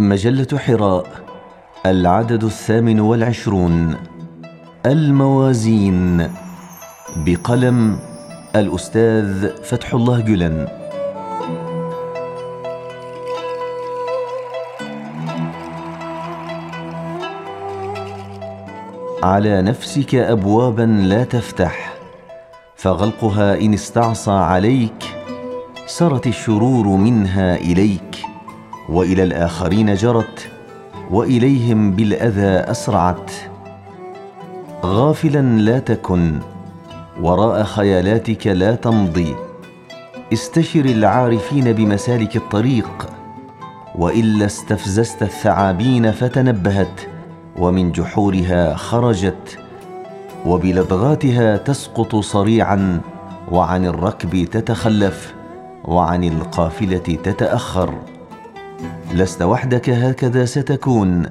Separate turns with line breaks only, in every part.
مجلة حراء العدد الثامن والعشرون الموازين بقلم الأستاذ فتح الله جلن. على نفسك أبوابا لا تفتح فغلقها إن استعصى عليك سرت الشرور منها إليك. وإلى الآخرين جرت وإليهم بالأذى أسرعت. غافلا لا تكن وراء خيالاتك لا تمضي. استشر العارفين بمسالك الطريق. وإلا استفززت الثعابين فتنبهت ومن جحورها خرجت. وبلدغاتها تسقط صريعا وعن الركب تتخلف وعن القافلة تتأخر. لست وحدك هكذا ستكون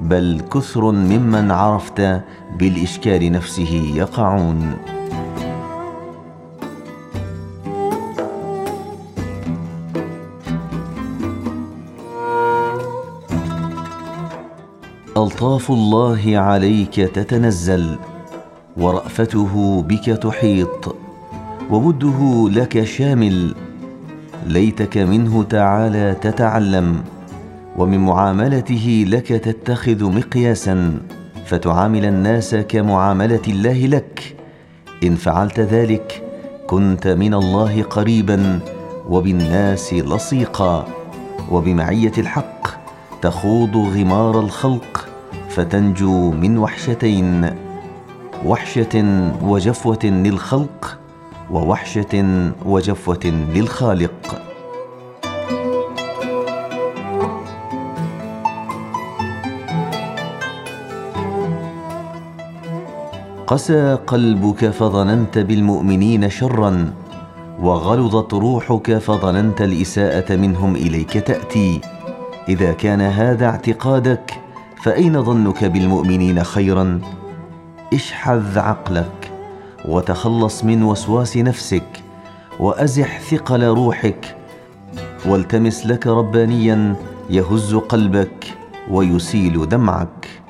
بل كثر ممن عرفت بالإشكال نفسه يقعون. ألطاف الله عليك تتنزل ورأفته بك تحيط ووده لك شامل ليتك منه تعالى تتعلم. ومن معاملته لك تتخذ مقياسا فتعامل الناس كمعاملة الله لك. إن فعلت ذلك كنت من الله قريبا وبالناس لصيقا. وبمعية الحق تخوض غمار الخلق فتنجو من وحشتين. وحشة وجفوة للخلق ووحشة وجفوة للخالق. قسى قلبك فظننت بالمؤمنين شرا وغلظت روحك فظننت الإساءة منهم إليك تأتي. إذا كان هذا اعتقادك فأين ظنك بالمؤمنين خيرا؟ اشحذ عقلك وتخلص من وسواس نفسك وأزح ثقل روحك. والتمس لك ربانيا يهز قلبك ويسيل دمعك.